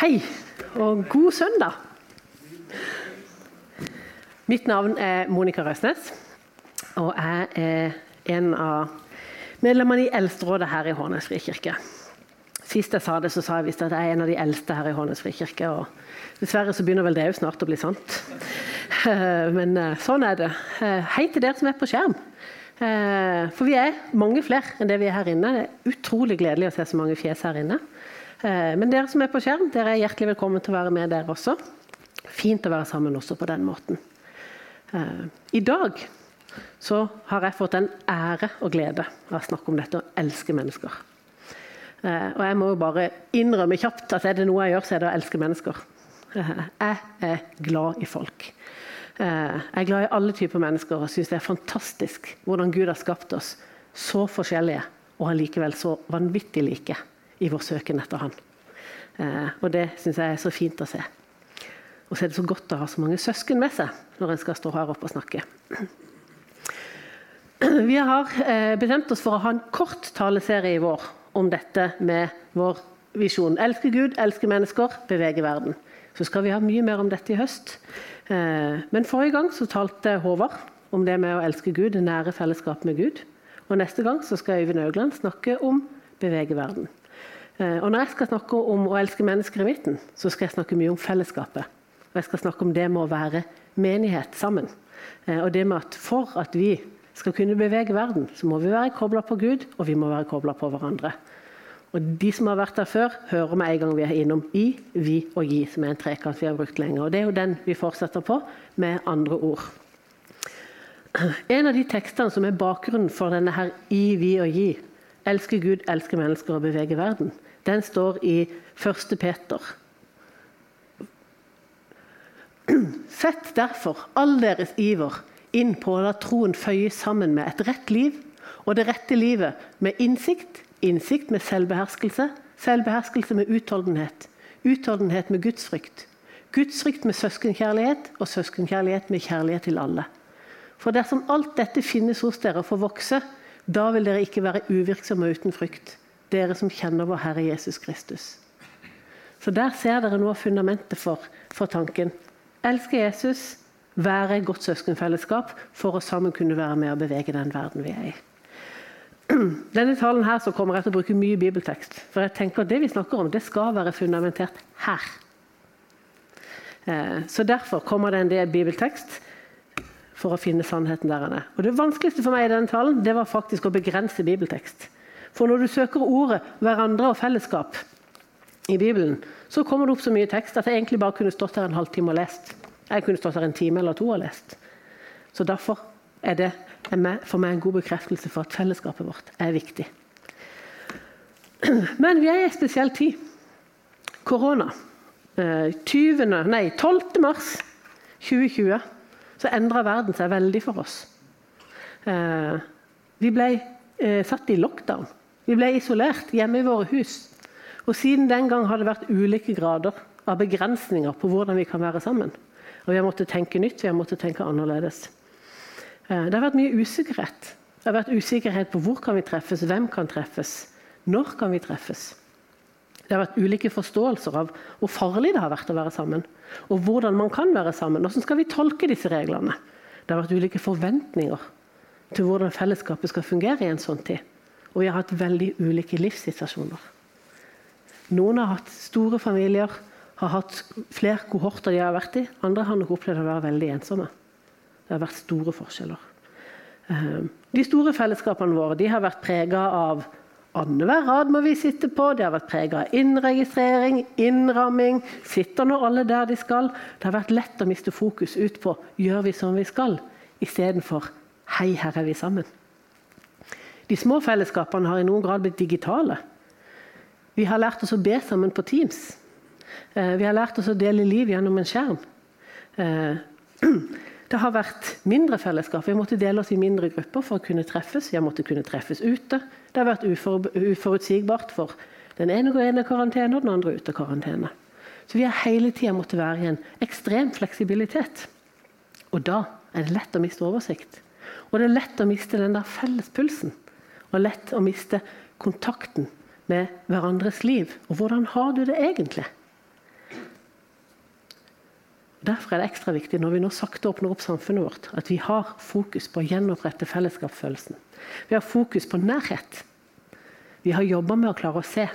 Hei og god søndag. Mitt navn er Monica Røsnes, og jeg er en av medlemmene i Eldsterådet her i Hårnes frikirke. Sist jeg sa det, så sa jeg visst at jeg er en av de eldste her i Hårnes frikirke. og Dessverre så begynner vel det jo snart å bli sant. Men eh, sånn er det. Eh, hei til dere som er på skjerm. Eh, for vi er mange flere enn det vi er her inne. Det er utrolig gledelig å se så mange fjes her inne. Men dere som er på skjerm, dere er hjertelig velkommen til å være med der også. Fint å være sammen også på den måten. I dag så har jeg fått en ære og glede av å snakke om dette å elske mennesker. Og jeg må jo bare innrømme kjapt at er det noe jeg gjør, så er det å elske mennesker. Jeg er glad i folk. Jeg er glad i alle typer mennesker og syns det er fantastisk hvordan Gud har skapt oss så forskjellige og allikevel så vanvittig like i vår søken etter Han. Og Det syns jeg er så fint å se. Og så er det så godt å ha så mange søsken med seg når en skal stå her oppe og snakke. Vi har bestemt oss for å ha en kort taleserie i vår om dette med vår visjon. Elske Gud, elske mennesker, bevege verden. Så skal vi ha mye mer om dette i høst. Men forrige gang så talte Håvard om det med å elske Gud, det nære fellesskapet med Gud. Og neste gang så skal Øyvind Augland snakke om bevege verden. Og når jeg skal snakke om å elske mennesker i midten, så skal jeg snakke mye om fellesskapet. Og jeg skal snakke om det med å være menighet sammen. Og det med at for at vi skal kunne bevege verden, så må vi være kobla på Gud, og vi må være kobla på hverandre. Og De som har vært der før, hører med en gang vi er innom i, vi og gi, som er en trekant vi har brukt lenge. Og Det er jo den vi fortsetter på, med andre ord. En av de tekstene som er bakgrunnen for denne her i, vi og gi, elsker Gud, elsker mennesker og beveger verden, den står i 1. Peter. Sett derfor all deres iver inn på å la troen føyes sammen med et rett liv, og det rette livet med innsikt, innsikt med selvbeherskelse, selvbeherskelse med utholdenhet, utholdenhet med gudsfrykt, gudsfrykt med søskenkjærlighet og søskenkjærlighet med kjærlighet til alle. For dersom alt dette finnes hos dere og får vokse, da vil dere ikke være uvirksomme uten frykt, dere som kjenner vår Herre Jesus Kristus. Så Der ser dere noe av fundamentet for, for tanken. Elske Jesus, være et godt søskenfellesskap for å sammen kunne være med og bevege den verden vi er i. Denne talen her så kommer jeg til å bruke mye bibeltekst. For jeg tenker at det vi snakker om, det skal være fundamentert her. Eh, så Derfor kommer det en del bibeltekst for å finne sannheten der han er. Og Det vanskeligste for meg i denne talen det var faktisk å begrense bibeltekst. For når du søker ordet 'hverandre' og 'fellesskap' i Bibelen, så kommer det opp så mye tekst at jeg egentlig bare kunne stått her en halvtime og lest. Jeg kunne stått her en time eller to og lest. Så derfor er det for meg en god bekreftelse for at fellesskapet vårt er viktig. Men vi er i en spesiell tid. Korona. 20. Eh, nei, 12. mars 2020 så endra verden seg veldig for oss. Eh, vi ble eh, satt i lockdown. Vi ble isolert hjemme i våre hus. Og Siden den gang har det vært ulike grader av begrensninger på hvordan vi kan være sammen. Og Vi har måttet tenke nytt, vi har måttet tenke annerledes. Eh, det har vært mye usikkerhet. Det har vært usikkerhet på hvor kan vi treffes, hvem kan treffes, når kan vi treffes. Det har vært ulike forståelser av hvor farlig det har vært å være sammen. Og hvordan man kan være sammen. Hvordan skal vi tolke disse reglene? Det har vært ulike forventninger til hvordan fellesskapet skal fungere i en sånn tid. Og vi har hatt veldig ulike livssituasjoner. Noen har hatt store familier, har hatt flere kohorter de har vært i. Andre har nok opplevd å være veldig ensomme. Det har vært store forskjeller. Ehm, de store fellesskapene våre har vært prega av annenhver rad må vi sitte på. Det har vært prega av innregistrering, innramming. Sitter nå alle der de skal? Det har vært lett å miste fokus ut på gjør vi som vi skal, istedenfor hei, her er vi sammen. De små fellesskapene har i noen grad blitt digitale. Vi har lært oss å be sammen på Teams. Eh, vi har lært oss å dele liv gjennom en skjerm. Eh, Det har vært mindre fellesskap. Vi måtte dele oss i mindre grupper for å kunne treffes. Vi måtte kunne treffes ute. Det har vært ufor, uforutsigbart for den ene går inn i karantene, og den andre ut av karantene. Så vi har hele tida måttet være i en ekstrem fleksibilitet. Og da er det lett å miste oversikt. Og det er lett å miste den der fellespulsen. Og lett å miste kontakten med hverandres liv. Og hvordan har du det egentlig? Derfor er det ekstra viktig når vi nå sakte åpner opp samfunnet vårt, at vi har fokus på å gjenopprette fellesskapsfølelsen. Vi har fokus på nærhet. Vi har jobba med å klare å se.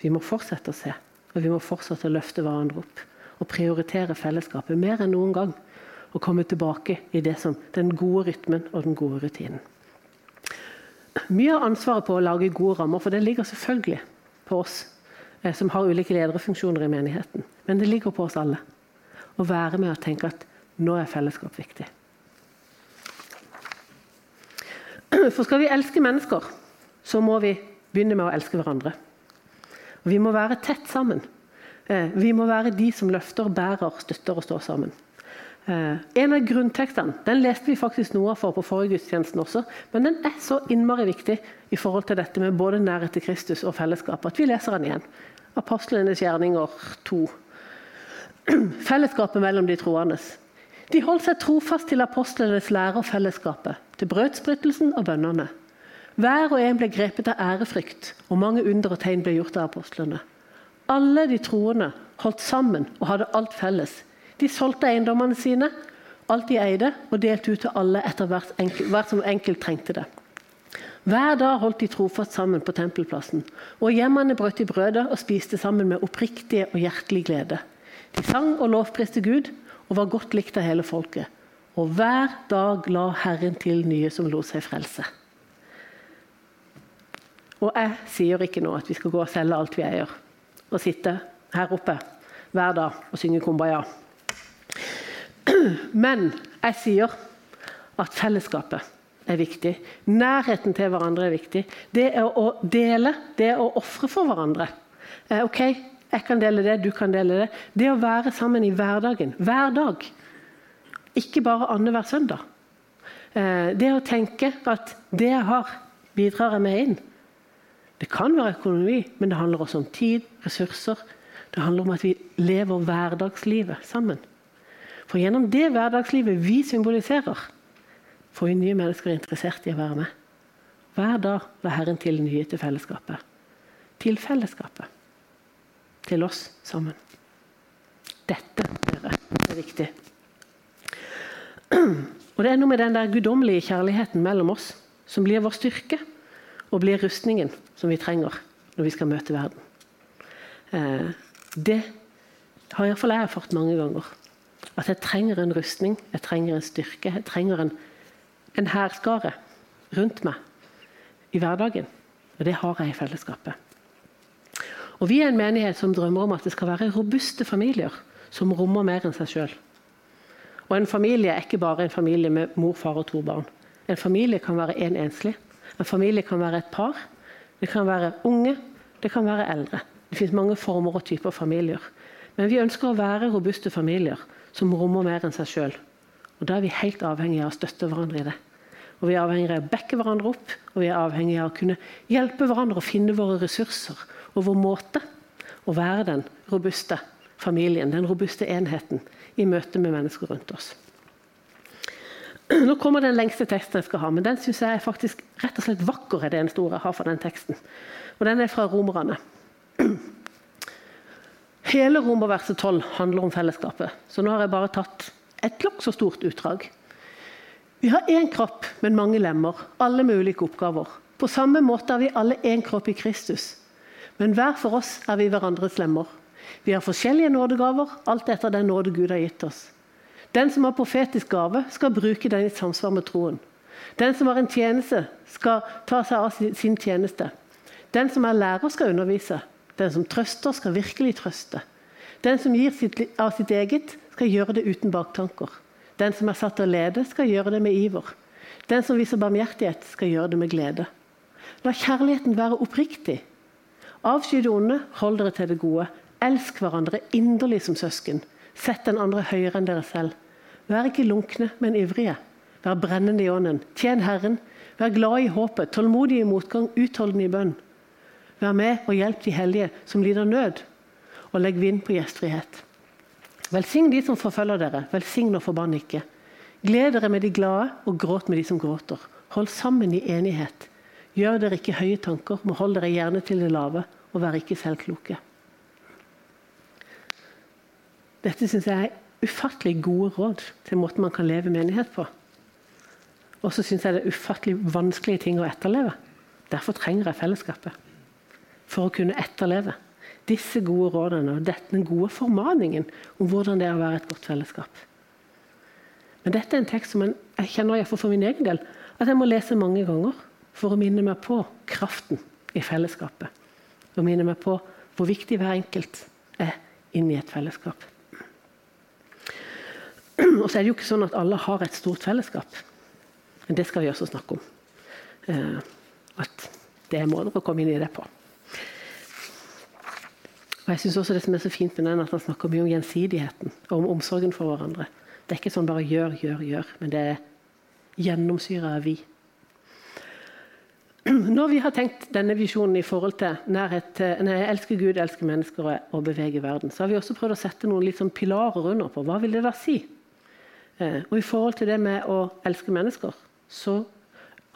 Vi må fortsette å se, og vi må fortsette å løfte hverandre opp. Og prioritere fellesskapet mer enn noen gang. Og komme tilbake i det som den gode rytmen og den gode rutinen. Mye av ansvaret på å lage gode rammer, for det ligger selvfølgelig på oss eh, som har ulike lederfunksjoner i menigheten. Men det ligger på oss alle å være med og tenke at nå er fellesskap viktig. For skal vi elske mennesker, så må vi begynne med å elske hverandre. Vi må være tett sammen. Eh, vi må være de som løfter, bærer, støtter og står sammen. Eh, en av grunntekstene den leste vi faktisk noe for på forrige gudstjenesten også, men den er så innmari viktig i forhold til dette med både nærhet til Kristus og fellesskap at vi leser den igjen. Apostlenes gjerninger 2. Fellesskapet mellom de troende. De holdt seg trofast til apostlenes lære og fellesskapet, til brødsbrytelsen og bønnene. Hver og en ble grepet av ærefrykt, og mange under og tegn ble gjort av apostlene. Alle de troende holdt sammen og hadde alt felles. De solgte eiendommene sine, alt de eide, og delte ut til alle etter hvert, enkel, hvert som enkelt trengte det. Hver dag holdt de trofast sammen på tempelplassen, og hjemmene brøt de brødet og spiste sammen med oppriktige og hjertelig glede. De sang og lovpriste Gud og var godt likt av hele folket. Og hver dag la Herren til nye som lot seg frelse. Og jeg sier ikke nå at vi skal gå og selge alt vi eier, og sitte her oppe hver dag og synge kumbaya. Men jeg sier at fellesskapet er viktig. Nærheten til hverandre er viktig. Det er å dele, det er å ofre for hverandre. Eh, ok, jeg kan dele det, du kan dele det. Det å være sammen i hverdagen. Hver dag. Ikke bare annenhver søndag. Eh, det å tenke at det jeg har, bidrar jeg med inn. Det kan være økonomi, men det handler også om tid, ressurser. Det handler om at vi lever hverdagslivet sammen. For gjennom det hverdagslivet vi symboliserer, får vi nye mennesker interessert i å være med. Hver dag la Herren til nye til fellesskapet. Til fellesskapet til oss sammen. Dette dere, er viktig. Og Det er noe med den der guddommelige kjærligheten mellom oss som blir vår styrke, og blir rustningen som vi trenger når vi skal møte verden. Eh, det har iallfall jeg erfart mange ganger. At jeg trenger en rustning, jeg trenger en styrke, jeg trenger en, en hærskare rundt meg i hverdagen. Og det har jeg i fellesskapet. Og Vi er en menighet som drømmer om at det skal være robuste familier som rommer mer enn seg sjøl. Og en familie er ikke bare en familie med mor, far og to barn. En familie kan være en enslig. En familie kan være et par. Det kan være unge. Det kan være eldre. Det finnes mange former og typer familier. Men vi ønsker å være robuste familier som rommer mer enn seg sjøl. Og Da er vi helt avhengige av å støtte hverandre i det. Og Vi er avhengige av å backe hverandre opp, og vi er avhengige av å kunne hjelpe hverandre å finne våre ressurser og vår måte å være den robuste familien, den robuste enheten, i møte med mennesker rundt oss. Nå kommer den lengste teksten jeg skal ha, men den synes jeg er faktisk rett og slett vakker. er det eneste ordet jeg har for den teksten. Og Den er fra Romerne. Hele Romerverset 12 handler om fellesskapet, så nå har jeg bare tatt et nokså stort utdrag. Vi har én kropp, men mange lemmer, alle med ulike oppgaver. På samme måte er vi alle én kropp i Kristus, men hver for oss er vi hverandres lemmer. Vi har forskjellige nådegaver, alt etter den nåde Gud har gitt oss. Den som har profetisk gave, skal bruke den i samsvar med troen. Den som har en tjeneste, skal ta seg av sin tjeneste. Den som er lærer, skal undervise. Den som trøster, skal virkelig trøste. Den som gir sitt, av sitt eget, skal gjøre det uten baktanker. Den som er satt til å lede, skal gjøre det med iver. Den som viser barmhjertighet, skal gjøre det med glede. La kjærligheten være oppriktig. Avsky det onde, hold dere til det gode. Elsk hverandre inderlig som søsken. Sett den andre høyere enn dere selv. Vær ikke lunkne, men ivrige. Vær brennende i ånden. Tjen Herren. Vær glad i håpet, tålmodig i motgang, utholdende i bønn. Vær med og hjelp de hellige som lider nød, og legg vind på gjestfrihet. Velsign de som forfølger dere, velsign og forbann ikke. Gled dere med de glade, og gråt med de som gråter. Hold sammen i enighet. Gjør dere ikke høye tanker, men hold dere gjerne til det lave, og vær ikke selvkloke. Dette syns jeg er ufattelig gode råd til måten man kan leve menighet på. Og så syns jeg det er ufattelig vanskelige ting å etterleve. Derfor trenger jeg fellesskapet. For å kunne etterleve disse gode rådene og den gode formaningen om hvordan det er å være et godt fellesskap. Men dette er en tekst som jeg kjenner for min egen del at jeg må lese mange ganger for å minne meg på kraften i fellesskapet. Og minne meg på hvor viktig hver enkelt er inni et fellesskap. Og så er det jo ikke sånn at alle har et stort fellesskap. Men det skal vi også snakke om. Eh, at det er måter å komme inn i det på. Og jeg synes også Det som er så fint med den, at han snakker mye om gjensidigheten og om omsorgen for hverandre. Det er ikke sånn bare gjør, gjør, gjør, men det er gjennomsyra av vi. Når vi har tenkt denne visjonen i forhold til nærhet, til nei, elsker Gud, elsker mennesker og beveger verden, så har vi også prøvd å sette noen sånn pilarer under på hva vil det da si. Eh, og I forhold til det med å elske mennesker, så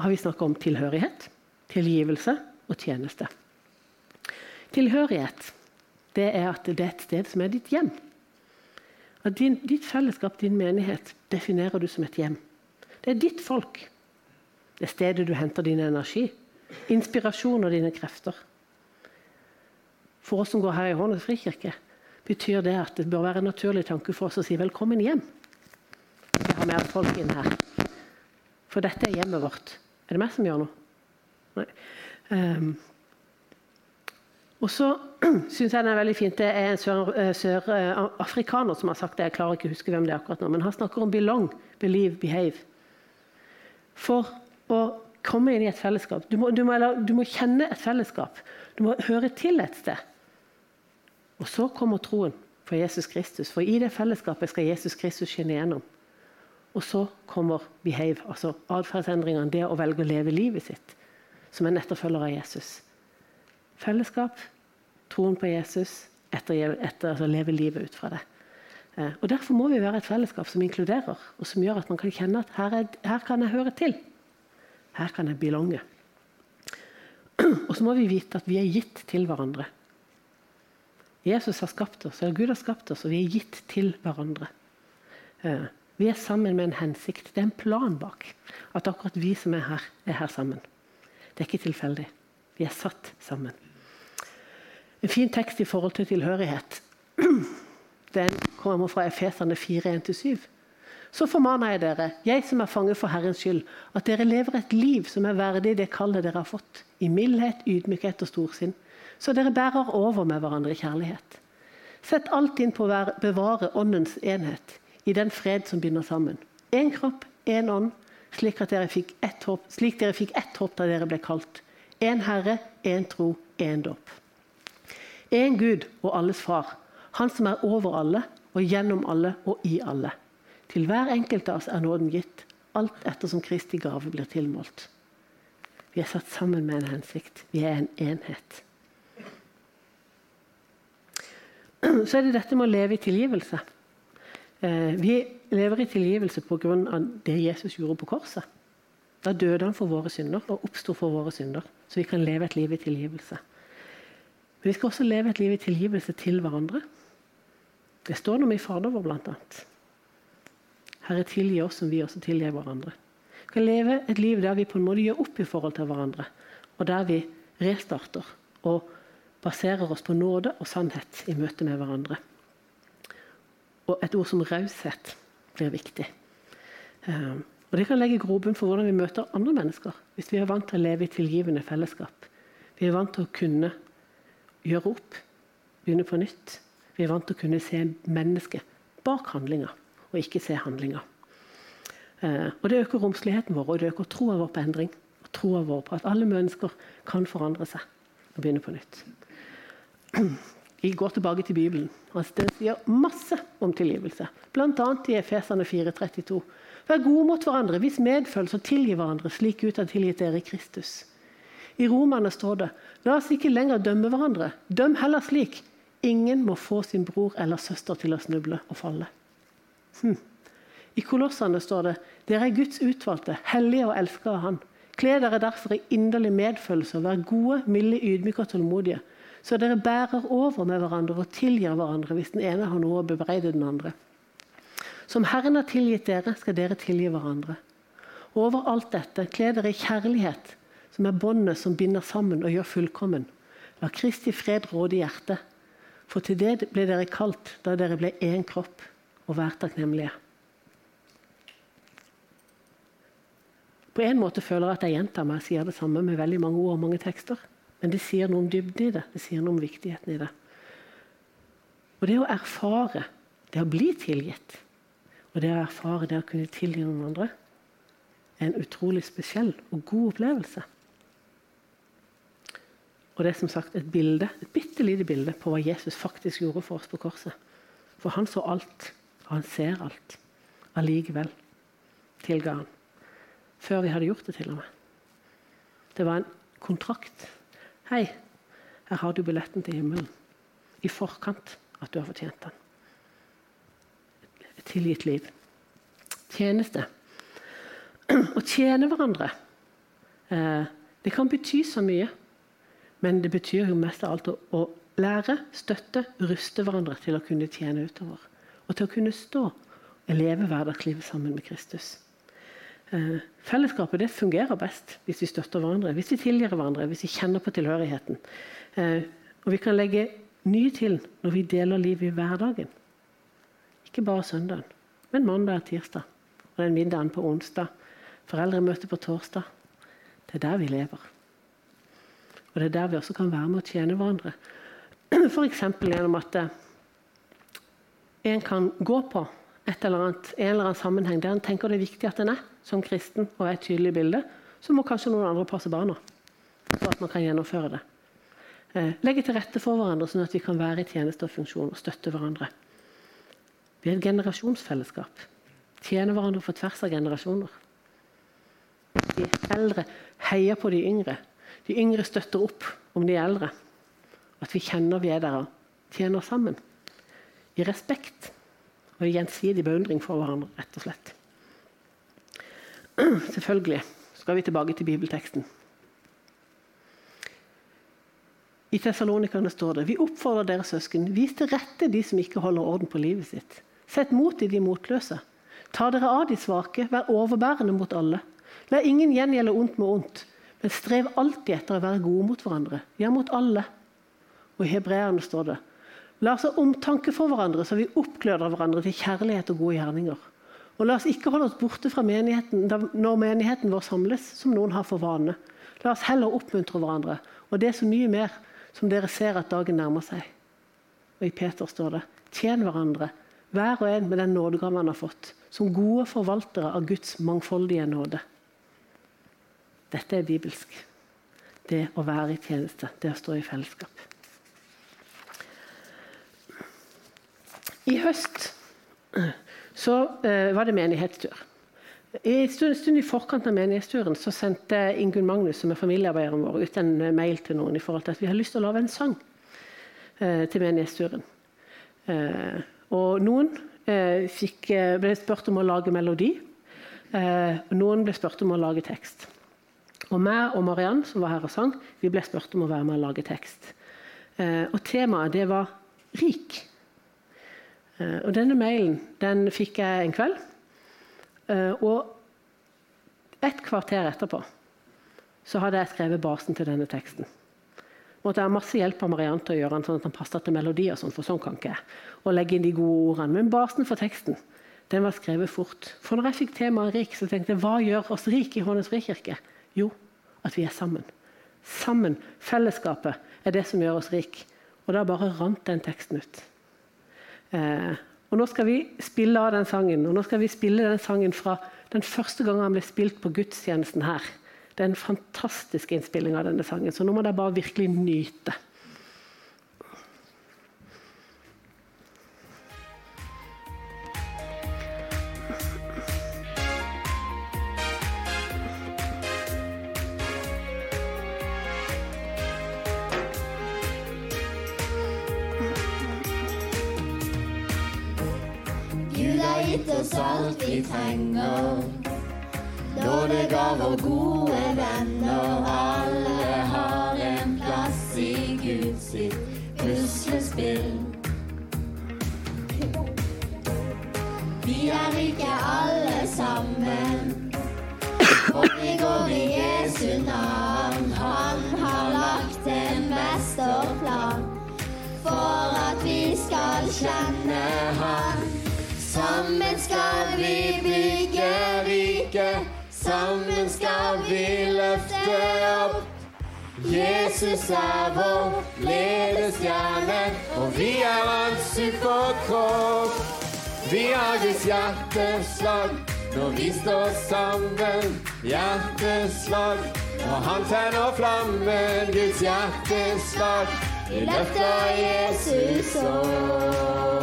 har vi snakka om tilhørighet, tilgivelse og tjeneste. Tilhørighet det er at det er et sted som er ditt hjem. At din, ditt fellesskap, din menighet, definerer du som et hjem. Det er ditt folk. Det er stedet du henter din energi, inspirasjon og dine krefter. For oss som går her i Hånes frikirke, betyr det at det bør være en naturlig tanke for oss å si velkommen hjem. Vi har mer folk inn her. For dette er hjemmet vårt. Er det meg som gjør noe? Nei. Um, og så syns jeg det er veldig fint. Det er en sørafrikaner sør, som har sagt det. Jeg klarer ikke å huske hvem det er akkurat nå. Men han snakker om 'belong', 'believe', 'behave'. For å komme inn i et fellesskap. Du må, du, må, du må, kjenne et fellesskap. Du må høre til et sted. Og så kommer troen på Jesus Kristus. For i det fellesskapet skal Jesus Kristus skinne igjennom. Og så kommer behave, altså atferdsendringene, det å velge å leve livet sitt som en etterfølger av Jesus. Fellesskap, troen på Jesus, etter, etter altså leve livet ut fra det. Eh, og Derfor må vi være et fellesskap som inkluderer, og som gjør at man kan kjenne at her, er, her kan jeg høre til. Her kan jeg belonge. Og så må vi vite at vi er gitt til hverandre. Jesus har skapt oss, eller Gud har skapt oss, og vi er gitt til hverandre. Eh, vi er sammen med en hensikt. Det er en plan bak at akkurat vi som er her, er her sammen. Det er ikke tilfeldig. Vi er satt sammen. En fin tekst i forhold til tilhørighet. Den kommer fra Efesene 4.1-7 så formaner jeg dere, jeg som er fanget for Herrens skyld, at dere lever et liv som er verdig det kallet dere har fått, i mildhet, ydmykhet og storsinn, så dere bærer over med hverandre i kjærlighet. Sett alt inn på å bevare åndens enhet, i den fred som binder sammen. Én kropp, én ånd, slik, dere fikk ett håp, slik dere fikk ett håp da dere ble kalt. Én Herre, én tro, én dåp. Én Gud og alles Far, Han som er over alle og gjennom alle og i alle. Til hver enkelt av oss er nåden gitt, alt ettersom Kristi gave blir tilmålt. Vi er satt sammen med en hensikt. Vi er en enhet. Så er det dette med å leve i tilgivelse. Eh, vi lever i tilgivelse pga. det Jesus gjorde på korset. Da døde han for våre synder og oppsto for våre synder. Så vi kan leve et liv i tilgivelse. Men vi skal også leve et liv i tilgivelse til hverandre. Det står noe i Fader vår, annet. Herre, tilgi oss som vi også tilgir hverandre. Vi kan leve et liv der vi på en måte gjør opp i forhold til hverandre, og der vi restarter og baserer oss på nåde og sannhet i møte med hverandre. Og et ord som raushet blir viktig. Ehm, og Det kan legge grobunn for hvordan vi møter andre mennesker. Hvis vi er vant til å leve i tilgivende fellesskap. Vi er vant til å kunne gjøre opp, begynne på nytt. Vi er vant til å kunne se mennesket bak handlinga og ikke se handlinger. Eh, og Det øker romsligheten vår og det øker troa vår på endring. og troa vår på at alle mennesker kan forandre seg og begynne på nytt. Vi går tilbake til Bibelen. Altså, den sier masse om tilgivelse. Bl.a. i Efesene 4,32. Vær gode mot hverandre, vis medfølelse og tilgi hverandre slik ut av tilgitt dere i Kristus. I Romerne står det la oss ikke lenger dømme hverandre. Døm heller slik. Ingen må få sin bror eller søster til å snuble og falle. Hm. I Kolossene står det dere er Guds utvalgte, hellige og elska av Han. Kle dere derfor i inderlig medfølelse og vær gode, milde, ydmyke og tålmodige, så dere bærer over med hverandre og tilgir hverandre hvis den ene har noe å bebreide den andre. Som Herren har tilgitt dere, skal dere tilgi hverandre. Over alt dette, kle dere i kjærlighet, som er båndet som binder sammen og gjør fullkommen. La Kristi fred råde i hjertet. For til det ble dere kalt da dere ble én kropp, og vær takknemlige. På en måte føler jeg at jeg gjentar meg, og sier det samme med veldig mange ord og mange tekster. Men det sier noe om dybden i det. Det sier noe om viktigheten i det. Og det å erfare, det å bli tilgitt, og det å erfare det å kunne tilgi noen andre, er en utrolig spesiell og god opplevelse. Og det er som sagt et bilde, et bitte lite bilde på hva Jesus faktisk gjorde for oss på korset. For han så alt, og han ser alt. Allikevel tilga han. Før vi hadde gjort det, til og med. Det var en kontrakt. Hei, her har du billetten til himmelen. I forkant at du har fortjent den. Et tilgitt liv. Tjeneste. Å tjene hverandre, eh, det kan bety så mye. Men det betyr jo mest av alt å, å lære, støtte, ruste hverandre til å kunne tjene utover. Og til å kunne stå og leve hverdagslivet sammen med Kristus. Eh, fellesskapet det fungerer best hvis vi støtter hverandre, hvis vi tilgir hverandre, hvis vi kjenner på tilhørigheten. Eh, og vi kan legge nye til når vi deler livet i hverdagen. Ikke bare søndagen, men mandag og tirsdag. Og den middagen på onsdag. Foreldremøte på torsdag. Det er der vi lever. Og Det er der vi også kan være med å tjene hverandre. F.eks. gjennom at eh, en kan gå på et eller annet, en eller annen sammenheng der en tenker det er viktig at en er som kristen og er et tydelig bilde, så må kanskje noen andre passe barna for at man kan gjennomføre det. Eh, legge til rette for hverandre, sånn at vi kan være i tjeneste og funksjon og støtte hverandre. Vi er et generasjonsfellesskap. Tjener hverandre på tvers av generasjoner. De eldre heier på de yngre de yngre støtter opp om de eldre. At vi kjenner vi er der og tjener sammen. I respekt og i gjensidig beundring for hverandre, rett og slett. Selvfølgelig skal vi tilbake til bibelteksten. I Tessalonikerne står det Vi oppfordrer dere søsken, vis til rette de som ikke holder orden på livet sitt. Sett mot i de motløse. Ta dere av de svake, vær overbærende mot alle. La ingen gjengjelde ondt med ondt. Men strev alltid etter å være gode mot hverandre. Ja, mot alle. Og i hebreerne står det La oss ha omtanke for hverandre, så vi oppgløder hverandre til kjærlighet og gode gjerninger. Og la oss ikke holde oss borte fra menigheten når menigheten vår samles, som noen har for vane. La oss heller oppmuntre hverandre, og det er så mye mer som dere ser at dagen nærmer seg. Og i Peter står det Tjen hverandre, hver og en med den nådegave han har fått, som gode forvaltere av Guds mangfoldige nåde. Dette er bibelsk. Det å være i tjeneste, det å stå i fellesskap. I høst så uh, var det menighetstur. En stund, stund, i forkant av menighetsturen så sendte Ingunn Magnus, som er familiearbeideren vår, ut en mail til noen i forhold til at vi har lyst til å lage en sang uh, til menighetsturen. Uh, og noen fikk, ble spurt om å lage melodi. noen ble spurt om å lage tekst. Og meg og Mariann, som var her og sang, vi ble spurt om å være med og lage tekst. Eh, og temaet det var 'rik'. Eh, og denne mailen den fikk jeg en kveld. Eh, og et kvarter etterpå så hadde jeg skrevet basen til denne teksten. Måtte jeg ha masse hjelp av Mariann til å gjøre den sånn at han passer til melodi. og sånn, for sånn kan ikke jeg. Og legge inn de gode ordene. Men basen for teksten den var skrevet fort. For når jeg fikk temaet rik, så tenkte jeg hva gjør oss rik i Hånes frikirke? Jo, at vi er sammen. Sammen. Fellesskapet er det som gjør oss rik. Og da bare rant den teksten ut. Eh, og Nå skal vi spille av den sangen. Og nå skal vi spille den sangen fra den første gangen han ble spilt på gudstjenesten her. Det er en fantastisk innspilling av denne sangen, så nå må dere bare virkelig nyte. Gitt oss alt vi trenger. Nådegaver, gode venner, alle har en plass i Guds sitt puslespill. Vi er ikke alle sammen. Og vi går i Jesu navn. Han har lagt en mesterplan for at vi skal kjenne Han. Sammen skal vi bygge riket. Sammen skal vi løfte opp. Jesus er vår ledestjerne, og vi er hans superkropp. Vi har Guds hjerteslag når vi står sammen. Hjerteslag når han tenner flammen. Guds hjerteslag. Vi løfter Jesus opp.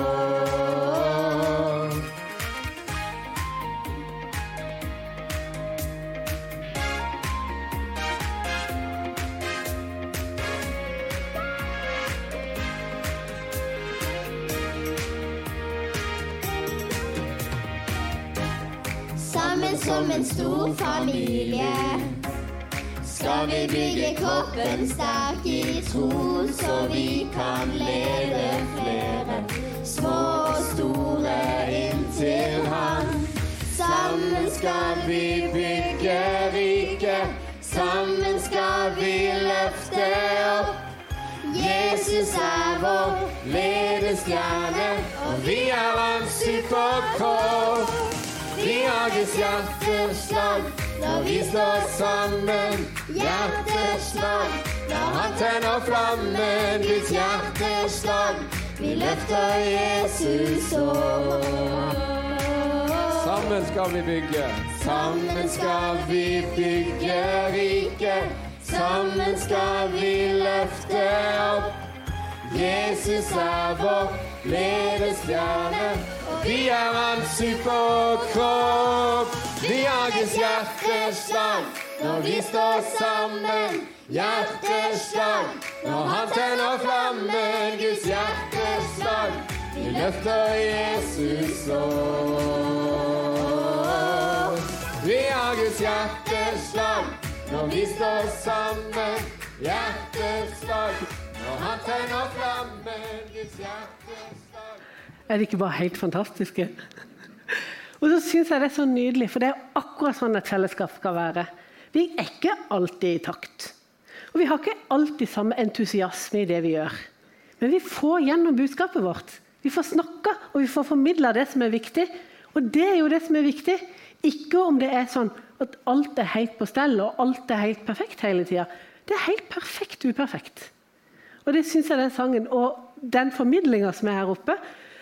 Sammen som en stor familie skal vi bygge kroppen sterk i tro, så vi kan leve flere små og store inntil Han. Sammen skal vi bygge riket, sammen skal vi løfte opp. Jesus er vår ledestjerne, og vi er hans superkropp. Vi har Guds hjerteslag når vi står sammen. Hjerteslag La han tenner flammen. Guds hjerteslag. Vi løfter Jesus opp. Sammen skal vi bygge. Sammen skal vi bygge riket. Sammen skal vi løfte opp. Jesus er vår ledestjerne, og vi er hans superkropp. Vi Guds hjerteslag når vi står sammen. Hjerteslag når han tenner flammen. Guds hjerteslag. Vi løfter Jesus opp. Vi har Guds hjerteslag når vi står sammen. Hjerteslag han tenner flammen. ditt hjerteslag. Er de ikke bare helt fantastiske? Og så syns jeg det er så nydelig, for det er akkurat sånn et fellesskap skal være. Vi er ikke alltid i takt. Og vi har ikke alltid samme entusiasme i det vi gjør. Men vi får gjennom budskapet vårt. Vi får snakka og vi får formidla det som er viktig. Og det er jo det som er viktig. Ikke om det er sånn at alt er helt på stell og alt er helt perfekt hele tida. Det er helt perfekt uperfekt. Og det syns jeg den sangen og den formidlinga som er her oppe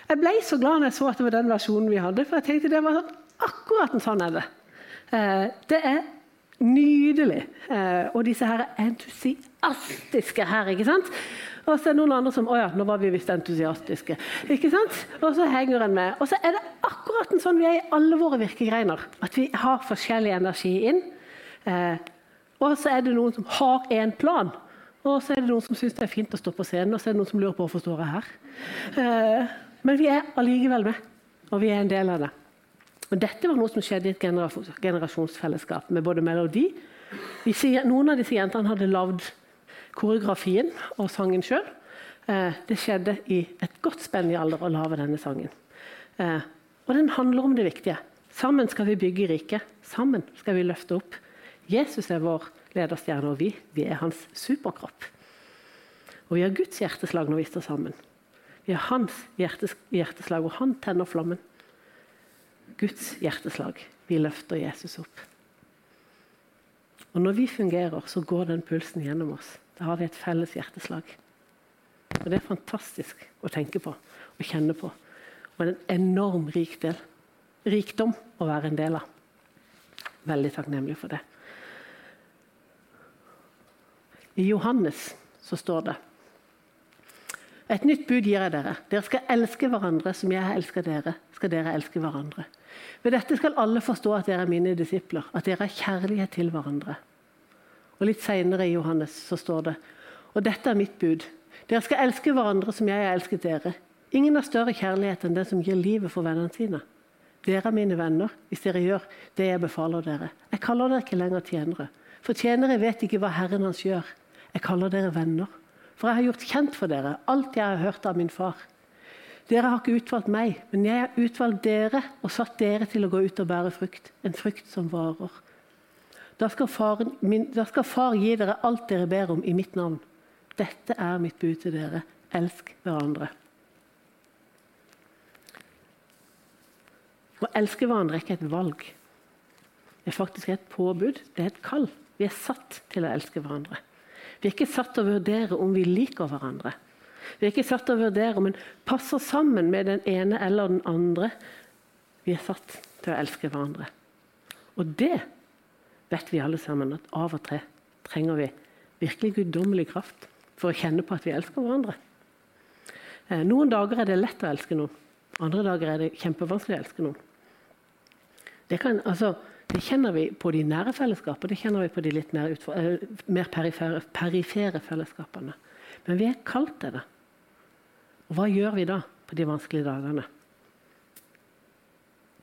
Jeg ble så glad når jeg så at det var den versjonen vi hadde, for jeg tenkte det var sånn, akkurat en sånn er det. Eh, det er nydelig. Eh, og disse her er entusiastiske her, ikke sant? Og så er det noen andre som Å ja, nå var vi visst entusiastiske. Ikke sant? Og så henger en med. Og så er det akkurat en sånn vi er i alle våre virkegreiner. At vi har forskjellig energi inn. Eh, og så er det noen som har en plan. Og så er det noen som syns det er fint å stå på scenen, og så er det noen som lurer på hvorfor står jeg her. Eh, men vi er allikevel med, og vi er en del av det. Og Dette var noe som skjedde i et generasjonsfellesskap med både melodi Noen av disse jentene hadde lagd koreografien og sangen sjøl. Eh, det skjedde i et godt spenn i alder å lage denne sangen. Eh, og den handler om det viktige. Sammen skal vi bygge riket. Sammen skal vi løfte opp. Jesus er vår lederstjerne, og vi, vi er hans superkropp. Og vi har Guds hjerteslag når vi står sammen. Vi har hans hjertes, hjerteslag, og han tenner flammen. Guds hjerteslag. Vi løfter Jesus opp. Og når vi fungerer, så går den pulsen gjennom oss. Da har vi et felles hjerteslag. Og Det er fantastisk å tenke på og kjenne på. Og en enorm rik del, rikdom å være en del av. Veldig takknemlig for det. I Johannes så står det Et nytt bud gir jeg dere. Dere skal elske hverandre som jeg har elsket dere. skal dere elske hverandre. Ved dette skal alle forstå at dere er mine disipler, at dere har kjærlighet til hverandre. Og Litt senere i Johannes så står det Og dette er mitt bud. Dere skal elske hverandre som jeg har elsket dere. Ingen har større kjærlighet enn den som gir livet for vennene sine. Dere er mine venner hvis dere gjør det jeg befaler dere. Jeg kaller dere ikke lenger tjenere, for tjenere vet ikke hva Herren hans gjør. Jeg kaller dere venner, for jeg har gjort kjent for dere alt jeg har hørt av min far. Dere har ikke utvalgt meg, men jeg har utvalgt dere og satt dere til å gå ut og bære frukt. En frukt som varer. Da skal, faren, min, da skal far gi dere alt dere ber om i mitt navn. Dette er mitt bud til dere. Elsk hverandre. Å elske hverandre er ikke et valg. Det er faktisk et påbud. Det er et kall. Vi er satt til å elske hverandre. Vi er ikke satt til å vurdere om vi liker hverandre. Vi er ikke satt til å vurdere om en passer sammen med den ene eller den andre. Vi er satt til å elske hverandre. Og det vet vi alle sammen at av og til trenger vi virkelig guddommelig kraft for å kjenne på at vi elsker hverandre. Eh, noen dager er det lett å elske noen. Andre dager er det kjempevanskelig å elske noen. Det, kan, altså, det kjenner vi på de nære fellesskapene, det kjenner vi på de litt mer, eh, mer perifere, perifere, fellesskapene. Men vi er kalt til det. Og hva gjør vi da på de vanskelige dagene?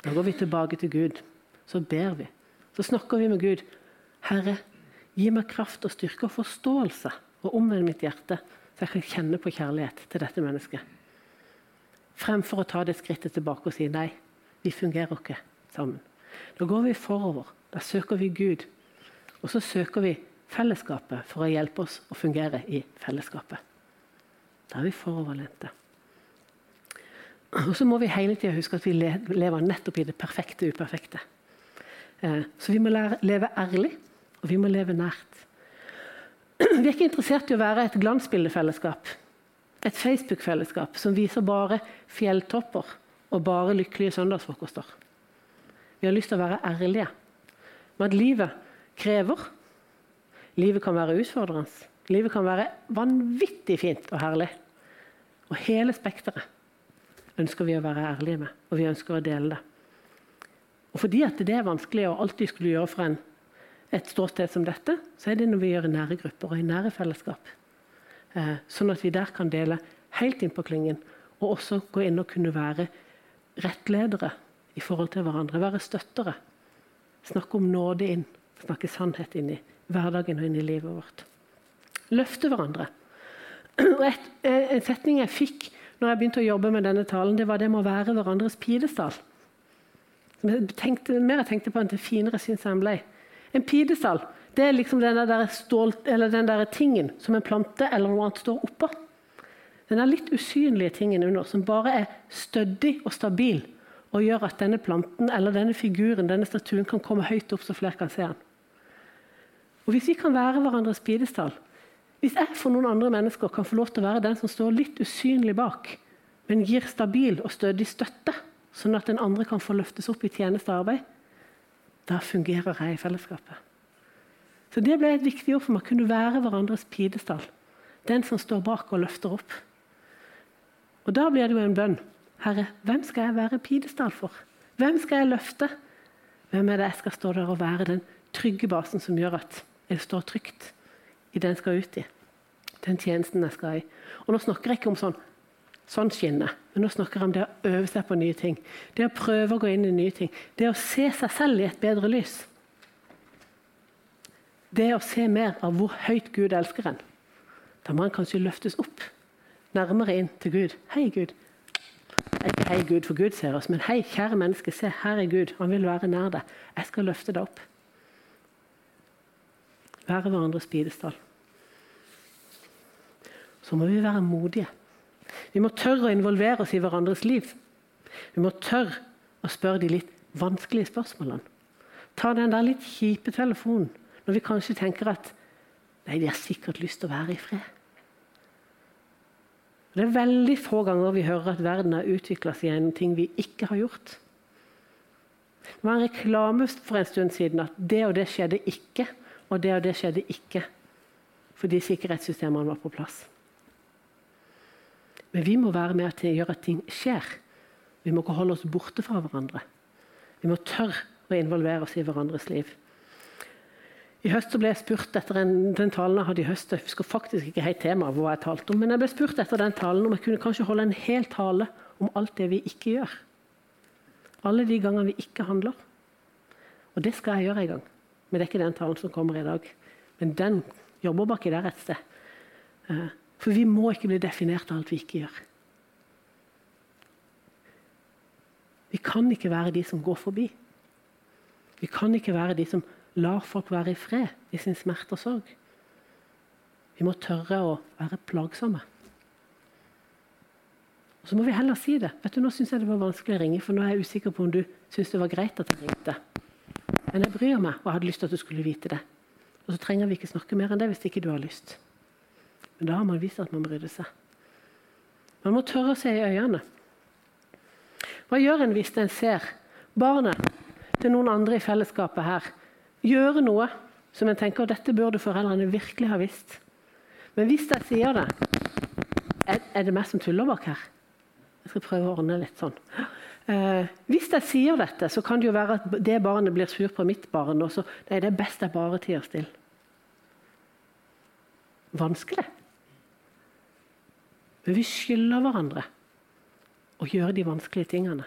Da går vi tilbake til Gud. Så ber vi. Så snakker vi med Gud. Herre, gi meg kraft og styrke og forståelse, og omvend mitt hjerte, så jeg kan kjenne på kjærlighet til dette mennesket. Fremfor å ta det skrittet tilbake og si nei, vi fungerer ikke sammen. Da går vi forover. Da søker vi Gud. Og så søker vi fellesskapet for å hjelpe oss å fungere i fellesskapet. Da er vi foroverlente. Og så må vi hele tida huske at vi lever nettopp i det perfekte uperfekte. Eh, så vi må leve ærlig, og vi må leve nært. Vi er ikke interessert i å være et glansbildefellesskap. Et Facebook-fellesskap som viser bare fjelltopper og bare lykkelige søndagsfrokoster. Vi har lyst til å være ærlige med at livet krever. Livet kan være utfordrende. Livet kan være vanvittig fint og herlig. Og hele spekteret ønsker vi å være ærlige med, og vi ønsker å dele det. Og Fordi at det er vanskelig å alltid skulle gjøre for en, et ståsted som dette, så er det når vi gjør i nære grupper og i nære fellesskap. Eh, sånn at vi der kan dele helt inn på klingen, og også gå inn og kunne være rettledere i forhold til hverandre. Være støttere. Snakke om nåde inn. Snakke sannhet inn i hverdagen og inn i livet vårt. Løfte hverandre. Et, eh, en setning jeg fikk når jeg begynte å jobbe med denne talen, det var det med å være hverandres pidestall. Jeg tenkte, mer jeg tenkte på enn til finere syns jeg den ble. En pidestall det er liksom den der, stål, den der tingen som en plante eller noe annet står oppå. Den der litt usynlige tingen under, som bare er stødig og stabil og gjør at denne planten eller denne figuren denne statuen kan komme høyt opp, så flere kan se den. Og Hvis vi kan være hverandres pidestall, hvis jeg for noen andre mennesker kan få lov til å være den som står litt usynlig bak, men gir stabil og stødig støtte, sånn at den andre kan få løftes opp i tjeneste arbeid, da fungerer jeg i fellesskapet. Så Det ble et viktig ord for meg, kunne være hverandres pidestall. Den som står bak og løfter opp. Og Da blir det jo en bønn Herre, hvem skal jeg være pidestall for? Hvem skal jeg løfte? Hvem er det jeg skal stå der og være den trygge basen som gjør at jeg står trygt i den jeg skal ut i? Den tjenesten jeg skal i. Og Nå snakker jeg ikke om sånn, sånn skinne, men nå snakker jeg om det å øve seg på nye ting. Det å prøve å gå inn i nye ting. Det å se seg selv i et bedre lys. Det å se mer av hvor høyt Gud elsker en. Da må en kanskje løftes opp, nærmere inn til Gud. Hei, Gud. Ikke 'hei, Gud', for Gud ser oss, men 'hei, kjære menneske, se, her er Gud'. Han vil være nær deg. Jeg skal løfte deg opp. Være hverandres bidestall. Så må vi være modige. Vi må tørre å involvere oss i hverandres liv. Vi må tørre å spørre de litt vanskelige spørsmålene. Ta den der litt kjipe telefonen når vi kanskje tenker at Nei, de har sikkert lyst til å være i fred. Det er veldig få ganger vi hører at verden har utvikla seg en ting vi ikke har gjort. Det var en reklame for en stund siden at det og det skjedde ikke, og det og det skjedde ikke fordi sikkerhetssystemene var på plass. Men vi må være med til å gjøre at ting skjer. Vi må ikke holde oss borte fra hverandre. Vi må tørre å involvere oss i hverandres liv. I høst ble jeg spurt etter en, den talen jeg hadde i høst. Jeg husker faktisk ikke helt temaet hva jeg talte om, men jeg ble spurt etter den talen om jeg kunne kanskje holde en hel tale om alt det vi ikke gjør. Alle de gangene vi ikke handler. Og det skal jeg gjøre en gang. Men det er ikke den talen som kommer i dag. Men den jobber baki der et sted. Eh, for vi må ikke bli definert av alt vi ikke gjør. Vi kan ikke være de som går forbi. Vi kan ikke være de som lar folk være i fred i sin smerte og sorg. Vi må tørre å være plagsomme. Og Så må vi heller si det. Vet du, Nå syns jeg det var vanskelig å ringe, for nå er jeg usikker på om du syns det var greit at jeg ringte. Men jeg bryr meg og jeg hadde lyst til at du skulle vite det. Og så trenger vi ikke snakke mer enn det hvis ikke du har lyst. Men da har man vist at man brydde seg. Man må tørre å se i øynene. Hva gjør en hvis en ser barnet til noen andre i fellesskapet her gjøre noe som en tenker at dette burde foreldrene virkelig ha visst? Men hvis jeg sier det, er, det meg som tuller bak her? Jeg skal prøve å ordne litt sånn. Eh, hvis jeg sier dette, så kan det jo være at det barnet blir sur på mitt barn. Og så, nei, det er best jeg bare tier stille. Vanskelig. Men vi skylder hverandre å gjøre de vanskelige tingene.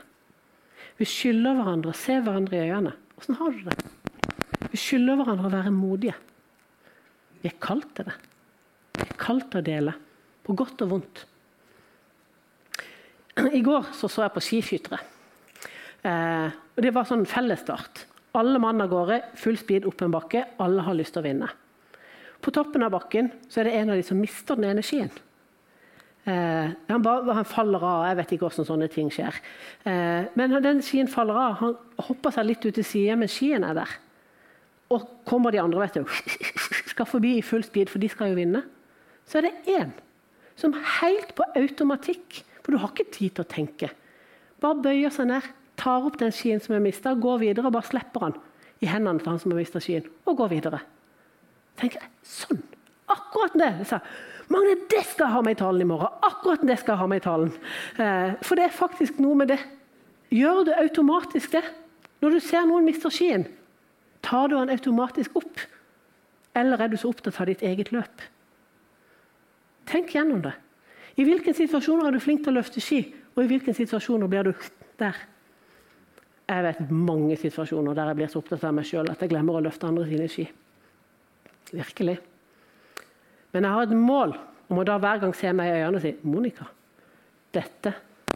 Vi skylder hverandre å se hverandre i øynene. Åssen har du det? Vi skylder hverandre å være modige. Vi er kalt til det. Vi er kalt til å dele, på godt og vondt. I går så, så jeg på skiskyttere. Eh, og Det var sånn fellesstart. Alle mann av gårde, full speed opp en bakke. Alle har lyst til å vinne. På toppen av bakken så er det en av de som mister den ene skien. Eh, han, bare, han, faller av. Jeg vet ikke hvordan sånne ting skjer. Eh, men den skien faller av. Han hopper seg litt ut til siden, men skien er der. Og kommer de andre vet du, skal forbi i full speed, for de skal jo vinne, så er det én som helt på automatikk, for du har ikke tid til å tenke, bare bøyer seg ned, tar opp den skien som er mista, går videre og bare slipper han i hendene til han som har mista skien, og går videre. Tenker jeg, sånn, Akkurat det! Jeg sa, Magne, det skal jeg ha med i talen i morgen. Akkurat det skal jeg ha med i talen. Eh, for det er faktisk noe med det. Gjør du automatisk det? Når du ser noen mister skien, tar du den automatisk opp? Eller er du så opptatt av ditt eget løp? Tenk gjennom det. I hvilken situasjoner er du flink til å løfte ski, og i hvilken situasjoner blir du der? Jeg vet mange situasjoner der jeg blir så opptatt av meg sjøl at jeg glemmer å løfte andre sine ski. Virkelig. Men jeg har et mål om å da hver gang se meg i øynene og si Monica, dette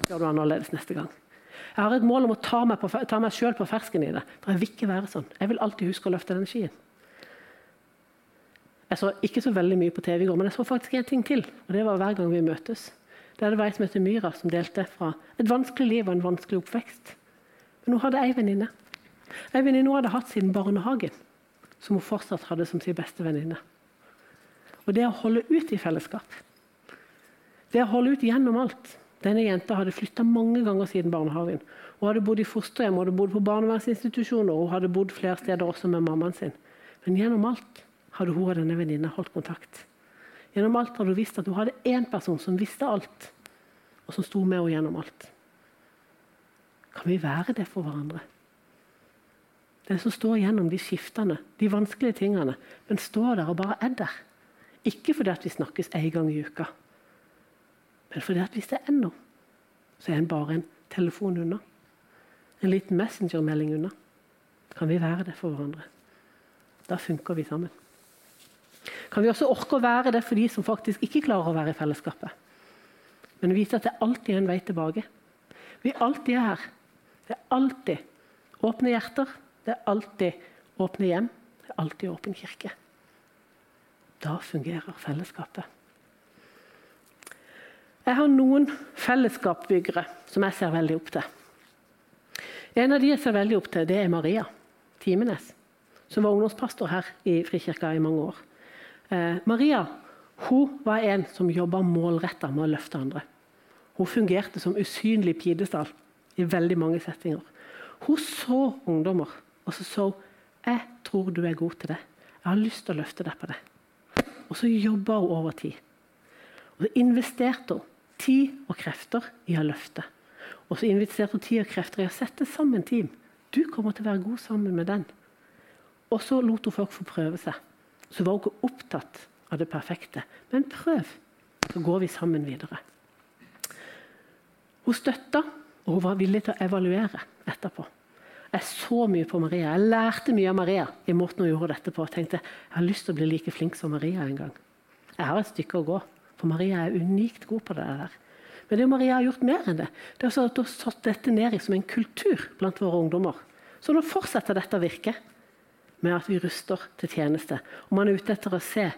gjør du annerledes neste gang. Jeg har et mål om å ta meg, på, ta meg sjøl på fersken i det. For jeg vil ikke være sånn. Jeg vil alltid huske å løfte den skien. Jeg så ikke så veldig mye på TV i går, men jeg så faktisk en ting til. og Det var hver gang vi møtes. Det var ei som heter Myra, som delte fra et vanskelig liv og en vanskelig oppvekst. Men hun hadde ei venninne. Ei venninne hun hadde hatt siden barnehagen, som hun fortsatt hadde som sin beste venninne. Og det å holde ut i fellesskap. Det å holde ut gjennom alt. Denne jenta hadde flytta mange ganger siden barnehagen. Hun hadde bodd i fosterhjem, hun hadde bodd på barnevernsinstitusjoner og hun hadde bodd flere steder også med mammaen sin. Men gjennom alt hadde hun og denne venninna holdt kontakt. Gjennom alt hadde hun visst at hun hadde én person som visste alt, og som sto med henne gjennom alt. Kan vi være det for hverandre? Den som står gjennom de skiftene, de vanskelige tingene, men står der og bare er der. Ikke fordi at vi snakkes én gang i uka, men fordi at hvis det er noe, så er en bare en telefon unna. En liten messengermelding unna. Kan vi være det for hverandre? Da funker vi sammen. Kan vi også orke å være det for de som faktisk ikke klarer å være i fellesskapet? Men vite at det alltid er en vei tilbake. Vi alltid er her. Det er alltid åpne hjerter. Det er alltid åpne hjem. Det er alltid åpen kirke. Da fungerer fellesskapet. Jeg har noen fellesskapsbyggere som jeg ser veldig opp til. En av de jeg ser veldig opp til, det er Maria Timenes, som var ungdomspastor her i Frikirka i mange år. Eh, Maria hun var en som jobba målretta med å løfte andre. Hun fungerte som usynlig pidestall i veldig mange settinger. Hun så ungdommer, og så så hun jeg tror du er god til det. Jeg har lyst til å løfte deg på det. Og så jobba hun over tid. Og så investerte hun tid og krefter i å løfte. Og så inviterte hun tid og krefter i å sette sammen team. Du kommer til å være god sammen med den. Og så lot hun folk få prøve seg. Så var hun ikke opptatt av det perfekte. Men prøv, så går vi sammen videre. Hun støtta, og hun var villig til å evaluere etterpå. Jeg så mye på Maria. Jeg lærte mye av Maria i måten hun gjorde dette på. Jeg tenkte jeg har lyst til å bli like flink som Maria en gang. Jeg har et stykke å gå, for Maria er unikt god på det der. Men det Maria har gjort mer enn det. Det er at hun har satt dette ned som en kultur blant våre ungdommer. Så nå fortsetter dette å virke med at vi ruster til tjeneste. Og man er ute etter å se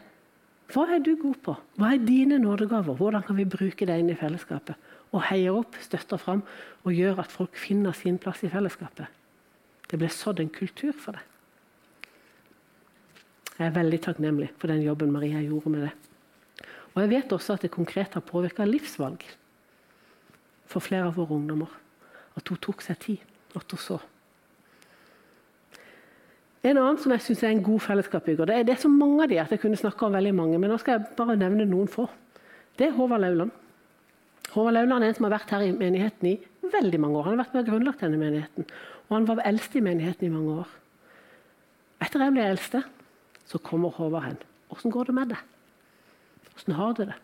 hva er du god på? Hva er dine nådegaver? Hvordan kan vi bruke det inn i fellesskapet? Og heier opp, støtter fram og gjør at folk finner sin plass i fellesskapet. Det ble sådd en kultur for det. Jeg er veldig takknemlig for den jobben Maria gjorde med det. Og jeg vet også at det konkret har påvirka livsvalg for flere av våre ungdommer. At hun tok seg tid, at hun så. En annen som jeg synes er en god fellesskapsbygger, det det er så mange av de at jeg kunne snakke om veldig mange, men nå skal jeg bare nevne noen få. Det er Håvard Lauland. Håvard Lauland er en som har vært her i menigheten i veldig mange år. Han har vært med og grunnlagt denne menigheten, og han var eldste i menigheten i mange år. Etter jeg ble eldste, så kommer Håvard hen. Åssen går det med deg? Åssen har du det?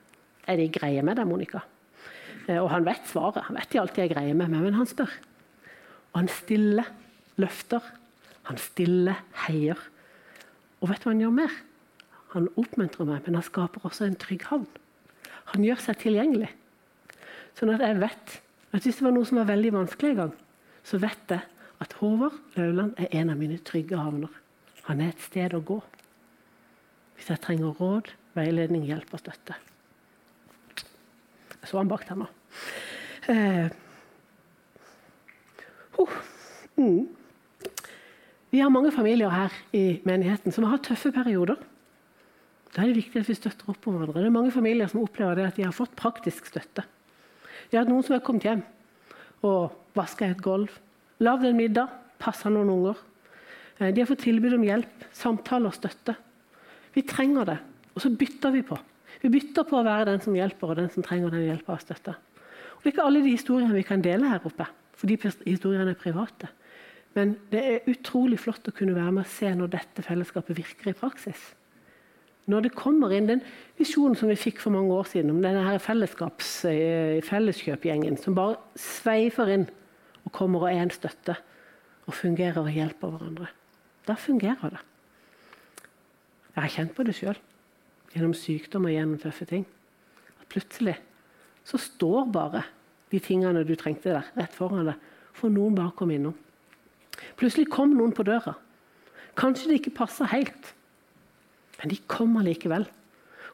Er de greie med deg, Monica? Eh, og han vet svaret. Han vet de alltid er greie med meg, men han spør. Og han stiller løfter han stiller, heier. Og vet du hva han gjør mer? Han oppmuntrer meg, men han skaper også en trygg havn. Han gjør seg tilgjengelig. Sånn at jeg vet at hvis det var noe som var veldig vanskelig en gang, så vet jeg at Håvard Lauland er en av mine trygge havner. Han er et sted å gå. Hvis jeg trenger råd, veiledning, hjelp og støtte. Jeg så han bak der. Eh. Oh. Mm. Vi har mange familier her i menigheten som har hatt tøffe perioder. Da er det viktig at vi støtter opp om hverandre. Det er mange familier som opplever det at de har fått praktisk støtte. Vi har hatt noen som har kommet hjem og vaska et gulv, lagd en middag, passa noen unger. Eh, de har fått tilbud om hjelp, samtale og støtte. Vi trenger det, og så bytter vi på. Vi bytter på å være den som hjelper, og den som trenger den hjelpa og støtta. Det er ikke alle de historiene vi kan dele her oppe, for de historiene er private. Men det er utrolig flott å kunne være med og se når dette fellesskapet virker i praksis. Når det kommer inn den visjonen som vi fikk for mange år siden om denne her eh, felleskjøpgjengen som bare sveifer inn og kommer og er en støtte og fungerer og hjelper hverandre. Da fungerer det. Jeg har kjent på det sjøl, gjennom sykdom og gjennom tøffe ting. At plutselig så står bare de tingene du trengte der, rett foran deg, for noen bare kom innom. Plutselig kom noen på døra. Kanskje det ikke passa helt, men de kom allikevel.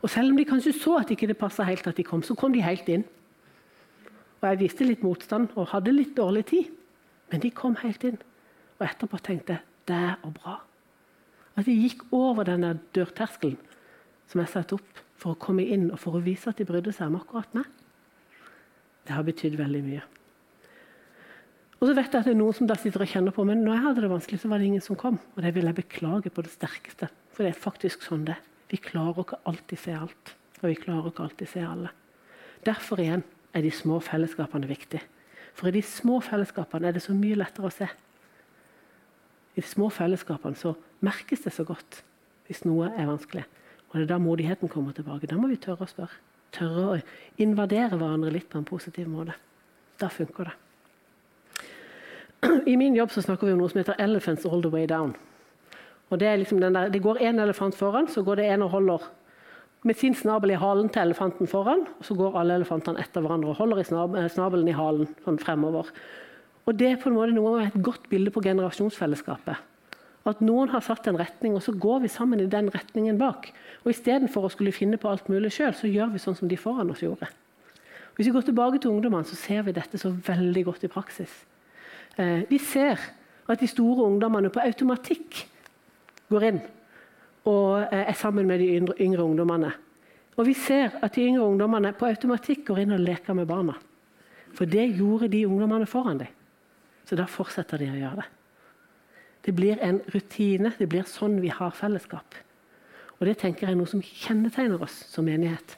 Og selv om de kanskje så at ikke det ikke helt at de kom, så kom de helt inn. Og Jeg viste litt motstand og hadde litt dårlig tid, men de kom helt inn. Og etterpå tenkte jeg det er bra. At de gikk over denne dørterskelen som jeg satte opp for å komme inn og for å vise at de brydde seg om akkurat meg. Det har betydd veldig mye. Og så vet jeg at det er noen som da sitter og kjenner på men når jeg hadde det vanskelig, så var det ingen som kom. Og det vil jeg beklage på det sterkeste. For det er faktisk sånn det Vi klarer ikke alltid se alt. Og vi klarer ikke alltid se alle. Derfor igjen er de små fellesskapene viktige. For i de små fellesskapene er det så mye lettere å se. I de små fellesskapene så merkes det så godt hvis noe er vanskelig. Og det er da modigheten kommer tilbake. Da må vi tørre å spørre. Tørre å invadere hverandre litt på en positiv måte. Da funker det. I min jobb så snakker vi om noe som heter 'elephants all the way down'. Og Det, liksom der, det går én elefant foran, så går det en og holder med sin snabel i halen til elefanten foran. og Så går alle elefantene etter hverandre og holder i eh, snabelen i halen sånn fremover. Og Det er på en måte noe av et godt bilde på generasjonsfellesskapet. At noen har satt en retning, og så går vi sammen i den retningen bak. Og Istedenfor å skulle finne på alt mulig sjøl, så gjør vi sånn som de foran oss gjorde. Hvis vi går tilbake til ungdommene, så ser vi dette så veldig godt i praksis. Eh, vi ser at de store ungdommene på automatikk går inn og eh, er sammen med de yngre ungdommene. Og vi ser at de yngre ungdommene på automatikk går inn og leker med barna. For det gjorde de ungdommene foran dem. Så da fortsetter de å gjøre det. Det blir en rutine. Det blir sånn vi har fellesskap. Og det tenker jeg er noe som kjennetegner oss som menighet.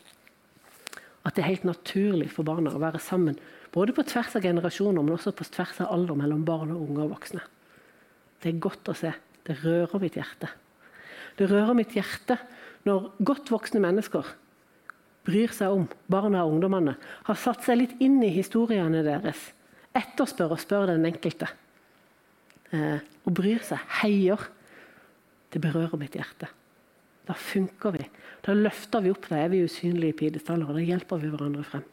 At det er helt naturlig for barna å være sammen både på tvers av generasjoner, men også på tvers av alder mellom barn og unge og voksne. Det er godt å se. Det rører mitt hjerte. Det rører mitt hjerte når godt voksne mennesker bryr seg om barna og ungdommene, har satt seg litt inn i historiene deres, etterspør og spør den enkelte. Eh, og bryr seg, heier. Det berører mitt hjerte. Da funker vi. Da løfter vi opp, da er vi usynlige pidestaller, og da hjelper vi hverandre frem.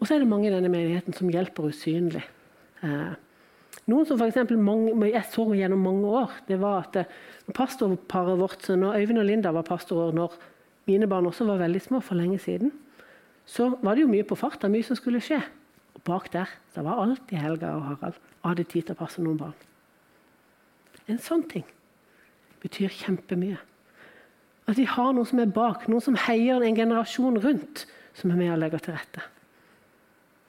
Og så er det mange i denne menigheten som hjelper usynlig. Eh, noen som for mange, jeg så gjennom mange år, det var at eh, pastorparet vårt, når Øyvind og Linda var pastorer når mine barn også var veldig små for lenge siden, så var det jo mye på farta, mye som skulle skje. Og bak der så var alltid Helga og Harald hadde tid til å passe noen barn. En sånn ting betyr kjempemye. At vi har noen som er bak, noen som heier en generasjon rundt, som er med og legger til rette.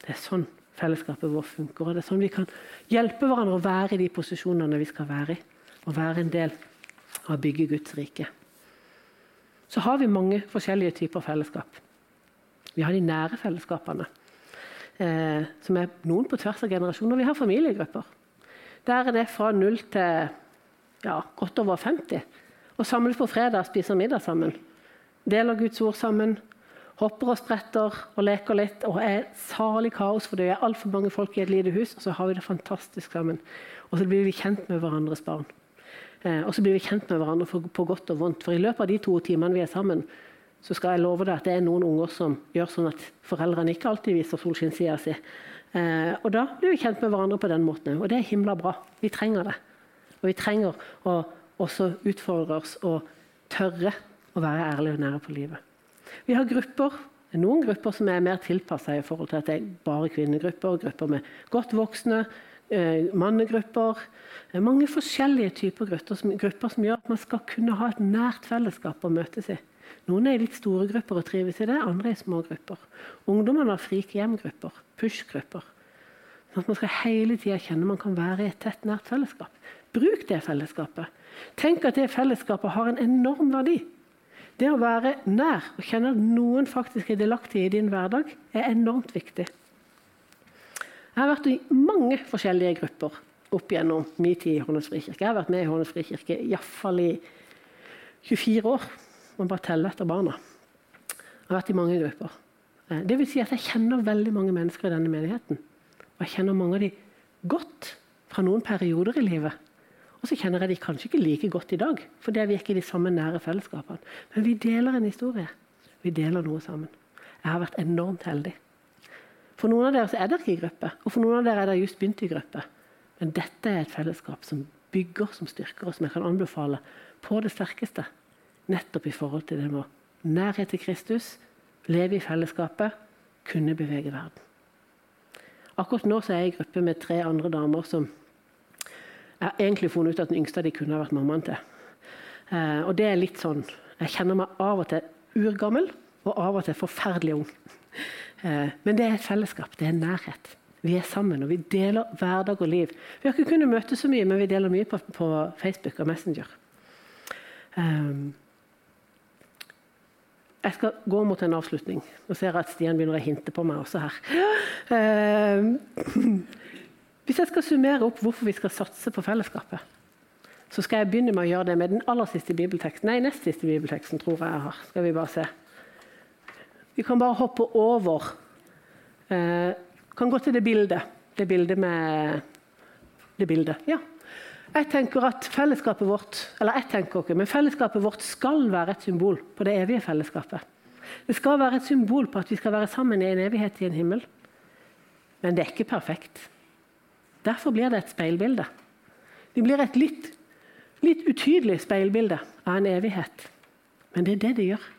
Det er sånn fellesskapet vårt funker. og Det er sånn vi kan hjelpe hverandre å være i de posisjonene vi skal være i. Og være en del av å bygge Guds rike. Så har vi mange forskjellige typer fellesskap. Vi har de nære fellesskapene, eh, som er noen på tvers av generasjoner. Vi har familiegrupper. Der er det fra null til ja, godt over 50. Og samles på fredag spiser middag sammen. Deler Guds ord sammen hopper og spretter og leker litt og er salig kaos, for det er altfor mange folk i et lite hus, og så har vi det fantastisk sammen. Og så blir vi kjent med hverandres barn. Eh, og så blir vi kjent med hverandre for, på godt og vondt. For i løpet av de to timene vi er sammen, så skal jeg love deg at det er noen unger som gjør sånn at foreldrene ikke alltid viser solskinnssida si. Eh, og da blir vi kjent med hverandre på den måten Og det er himla bra. Vi trenger det. Og vi trenger å også utfordre oss og tørre å være ærlige og nære på livet. Vi har grupper. Noen grupper som er mer tilpassa i forhold til at det er bare kvinnegrupper, grupper med godt voksne, eh, mannegrupper. Mange forskjellige typer grupper som, grupper som, gjør at man skal kunne ha et nært fellesskap å møtes i. Noen er i litt store grupper og trives i det, andre er i små grupper. Ungdommene har frikehjemgrupper, push-grupper. Sånn at man skal hele tida kjenne man kan være i et tett, nært fellesskap. Bruk det fellesskapet. Tenk at det fellesskapet har en enorm verdi. Det å være nær og kjenne at noen faktisk er delaktig i din hverdag, er enormt viktig. Jeg har vært i mange forskjellige grupper opp gjennom min tid i Hornnes frikirke. Jeg har vært med i Hornnes frikirke iallfall i 24 år. Man bare teller etter barna. Jeg har vært i mange grupper. Eh, det vil si at jeg kjenner veldig mange mennesker i denne menigheten. Og jeg kjenner mange av de godt fra noen perioder i livet. Og så kjenner jeg de kanskje ikke like godt i dag, for det er vi ikke i de samme nære fellesskapene. Men vi deler en historie. Vi deler noe sammen. Jeg har vært enormt heldig. For noen av dere er dere ikke i gruppe, og for noen av dere er dere just begynt i gruppe. Men dette er et fellesskap som bygger, som styrker, og som jeg kan anbefale på det sterkeste. Nettopp i forhold til det med nærhet til Kristus, leve i fellesskapet, kunne bevege verden. Akkurat nå er jeg i gruppe med tre andre damer som jeg har egentlig funnet ut at den yngste de kunne ha vært mammaen til. Eh, og det er litt sånn Jeg kjenner meg av og til urgammel og av og til forferdelig ung. Eh, men det er et fellesskap. Det er nærhet. Vi er sammen, og vi deler hverdag og liv. Vi har ikke kunnet møtes så mye, men vi deler mye på, på Facebook og Messenger. Um, jeg skal gå mot en avslutning. Nå ser jeg at Stian begynner å hinte på meg også her. Um, Hvis jeg skal summere opp hvorfor vi skal satse på fellesskapet, så skal jeg begynne med å gjøre det med den aller siste bibelteksten. Nei, nest siste bibelteksten tror jeg jeg har. Skal vi bare se. Vi kan bare hoppe over. Eh, kan gå til det bildet. Det bildet med Det bildet. Ja. Jeg tenker at fellesskapet vårt eller jeg tenker ikke, men fellesskapet vårt skal være et symbol på det evige fellesskapet. Det skal være et symbol på at vi skal være sammen i en evighet i en himmel. Men det er ikke perfekt. Derfor blir det et speilbilde. Det blir et litt, litt utydelig speilbilde av en evighet. Men det er det det gjør.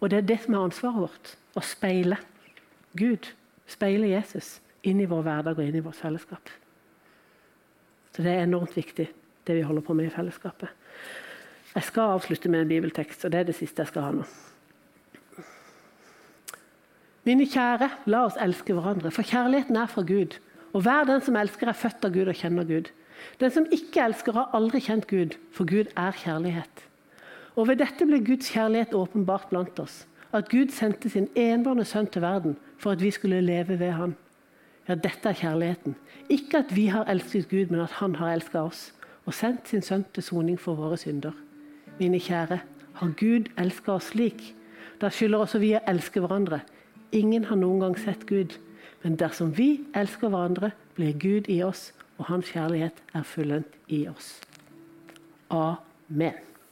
Og det er det som er ansvaret vårt. Å speile Gud, speile Jesus, inn i vår hverdag og inn i vårt fellesskap. Så det er enormt viktig, det vi holder på med i fellesskapet. Jeg skal avslutte med en bibeltekst, og det er det siste jeg skal ha nå. Mine kjære, la oss elske hverandre, for kjærligheten er fra Gud. Og hver den som elsker, er født av Gud og kjenner Gud. Den som ikke elsker, har aldri kjent Gud, for Gud er kjærlighet. Og ved dette ble Guds kjærlighet åpenbart blant oss. At Gud sendte sin enbårne sønn til verden for at vi skulle leve ved ham. Ja, dette er kjærligheten. Ikke at vi har elsket Gud, men at Han har elsket oss og sendt sin sønn til soning for våre synder. Mine kjære, har Gud elsket oss slik? Da skylder også vi å elske hverandre. Ingen har noen gang sett Gud. Men dersom vi elsker hverandre, blir Gud i oss, og hans kjærlighet er fullendt i oss. Amen.